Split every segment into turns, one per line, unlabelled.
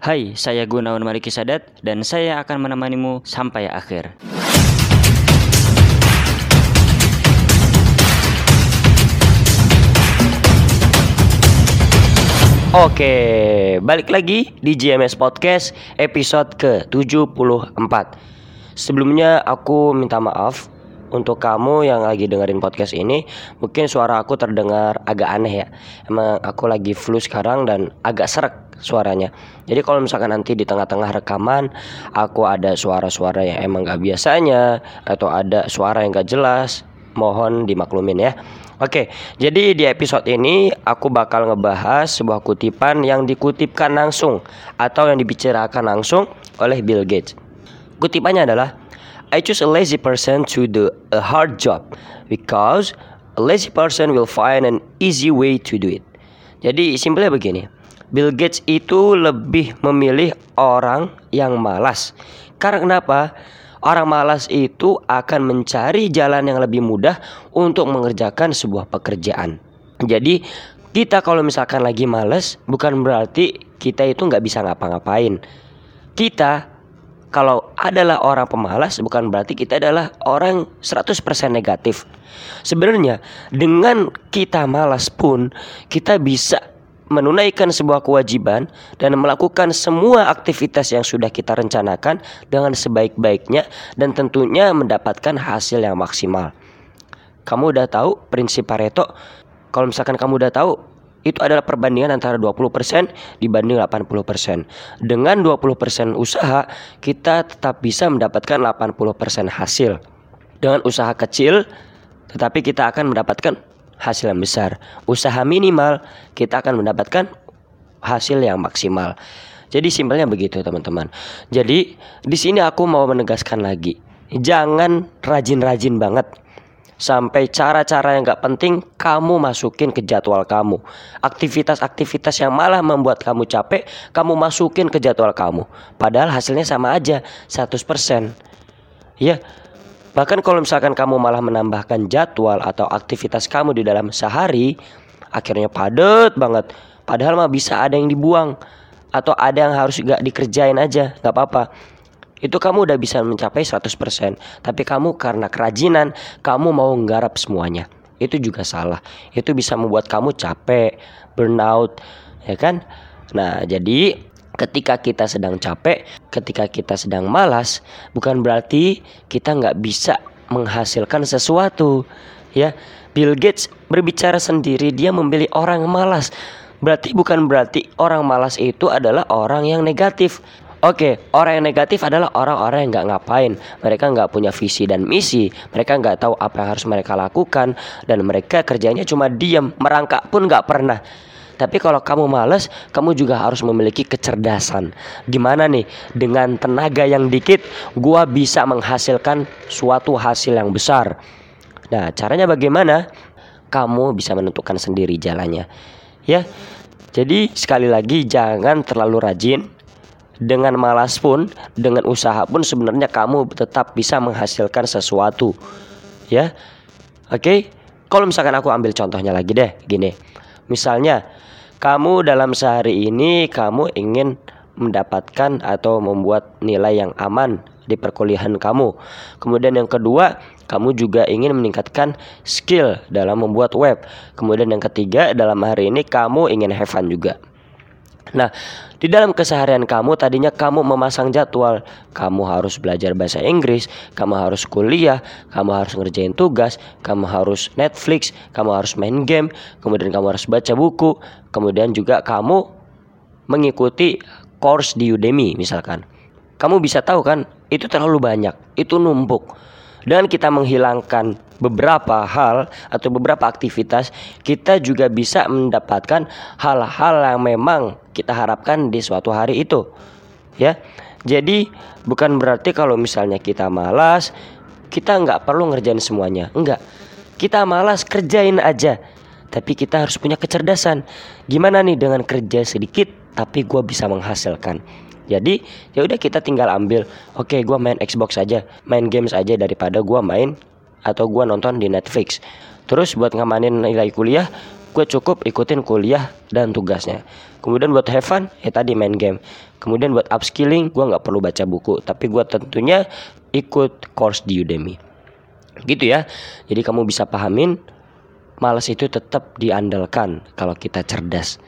Hai, saya Gunawan Mariki Sadat dan saya akan menemanimu sampai akhir.
Oke, balik lagi di GMS Podcast episode ke-74 Sebelumnya aku minta maaf untuk kamu yang lagi dengerin podcast ini. Mungkin suara aku terdengar agak aneh ya. Emang aku lagi flu sekarang dan agak serak suaranya Jadi kalau misalkan nanti di tengah-tengah rekaman Aku ada suara-suara yang emang gak biasanya Atau ada suara yang gak jelas Mohon dimaklumin ya Oke, jadi di episode ini aku bakal ngebahas sebuah kutipan yang dikutipkan langsung atau yang dibicarakan langsung oleh Bill Gates. Kutipannya adalah I choose a lazy person to do a hard job because a lazy person will find an easy way to do it. Jadi simpelnya begini. Bill Gates itu lebih memilih orang yang malas. Karena kenapa? Orang malas itu akan mencari jalan yang lebih mudah untuk mengerjakan sebuah pekerjaan. Jadi kita kalau misalkan lagi malas bukan berarti kita itu nggak bisa ngapa-ngapain. Kita kalau adalah orang pemalas bukan berarti kita adalah orang 100% negatif. Sebenarnya dengan kita malas pun kita bisa menunaikan sebuah kewajiban dan melakukan semua aktivitas yang sudah kita rencanakan dengan sebaik-baiknya dan tentunya mendapatkan hasil yang maksimal. Kamu udah tahu prinsip Pareto? Kalau misalkan kamu udah tahu, itu adalah perbandingan antara 20% dibanding 80%. Dengan 20% usaha, kita tetap bisa mendapatkan 80% hasil. Dengan usaha kecil, tetapi kita akan mendapatkan hasil yang besar. Usaha minimal kita akan mendapatkan hasil yang maksimal. Jadi simpelnya begitu teman-teman. Jadi di sini aku mau menegaskan lagi, jangan rajin-rajin banget sampai cara-cara yang gak penting kamu masukin ke jadwal kamu. Aktivitas-aktivitas yang malah membuat kamu capek, kamu masukin ke jadwal kamu. Padahal hasilnya sama aja, 100%. Ya, Bahkan kalau misalkan kamu malah menambahkan jadwal atau aktivitas kamu di dalam sehari, akhirnya padat banget. Padahal mah bisa ada yang dibuang atau ada yang harus gak dikerjain aja, gak apa-apa. Itu kamu udah bisa mencapai 100%. Tapi kamu karena kerajinan, kamu mau nggarap semuanya. Itu juga salah. Itu bisa membuat kamu capek, burnout, ya kan? Nah, jadi ketika kita sedang capek, ketika kita sedang malas, bukan berarti kita nggak bisa menghasilkan sesuatu. Ya, Bill Gates berbicara sendiri, dia memilih orang malas. Berarti bukan berarti orang malas itu adalah orang yang negatif. Oke, orang yang negatif adalah orang-orang yang nggak ngapain. Mereka nggak punya visi dan misi. Mereka nggak tahu apa yang harus mereka lakukan dan mereka kerjanya cuma diam, merangkak pun nggak pernah. Tapi kalau kamu males, kamu juga harus memiliki kecerdasan. Gimana nih dengan tenaga yang dikit, gua bisa menghasilkan suatu hasil yang besar. Nah, caranya bagaimana? Kamu bisa menentukan sendiri jalannya. Ya. Jadi sekali lagi jangan terlalu rajin. Dengan malas pun, dengan usaha pun sebenarnya kamu tetap bisa menghasilkan sesuatu. Ya. Oke. Kalau misalkan aku ambil contohnya lagi deh, gini. Misalnya kamu dalam sehari ini kamu ingin mendapatkan atau membuat nilai yang aman di perkuliahan kamu. Kemudian yang kedua, kamu juga ingin meningkatkan skill dalam membuat web. Kemudian yang ketiga, dalam hari ini kamu ingin have fun juga. Nah, di dalam keseharian kamu tadinya kamu memasang jadwal, kamu harus belajar bahasa Inggris, kamu harus kuliah, kamu harus ngerjain tugas, kamu harus Netflix, kamu harus main game, kemudian kamu harus baca buku, kemudian juga kamu mengikuti course di Udemy misalkan. Kamu bisa tahu kan, itu terlalu banyak, itu numpuk. Dan kita menghilangkan beberapa hal atau beberapa aktivitas, kita juga bisa mendapatkan hal-hal yang memang kita harapkan di suatu hari itu. Ya. Jadi bukan berarti kalau misalnya kita malas, kita nggak perlu ngerjain semuanya. Enggak. Kita malas kerjain aja. Tapi kita harus punya kecerdasan. Gimana nih dengan kerja sedikit tapi gue bisa menghasilkan. Jadi ya udah kita tinggal ambil. Oke, gua main Xbox aja, main games aja daripada gua main atau gua nonton di Netflix. Terus buat ngamanin nilai kuliah, gue cukup ikutin kuliah dan tugasnya kemudian buat have fun ya tadi main game kemudian buat upskilling gue nggak perlu baca buku tapi gue tentunya ikut course di Udemy gitu ya jadi kamu bisa pahamin malas itu tetap diandalkan kalau kita cerdas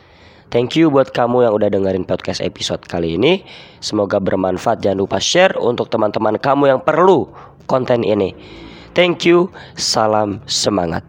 Thank you buat kamu yang udah dengerin podcast episode kali ini. Semoga bermanfaat. Jangan lupa share untuk teman-teman kamu yang perlu konten ini. Thank you. Salam semangat.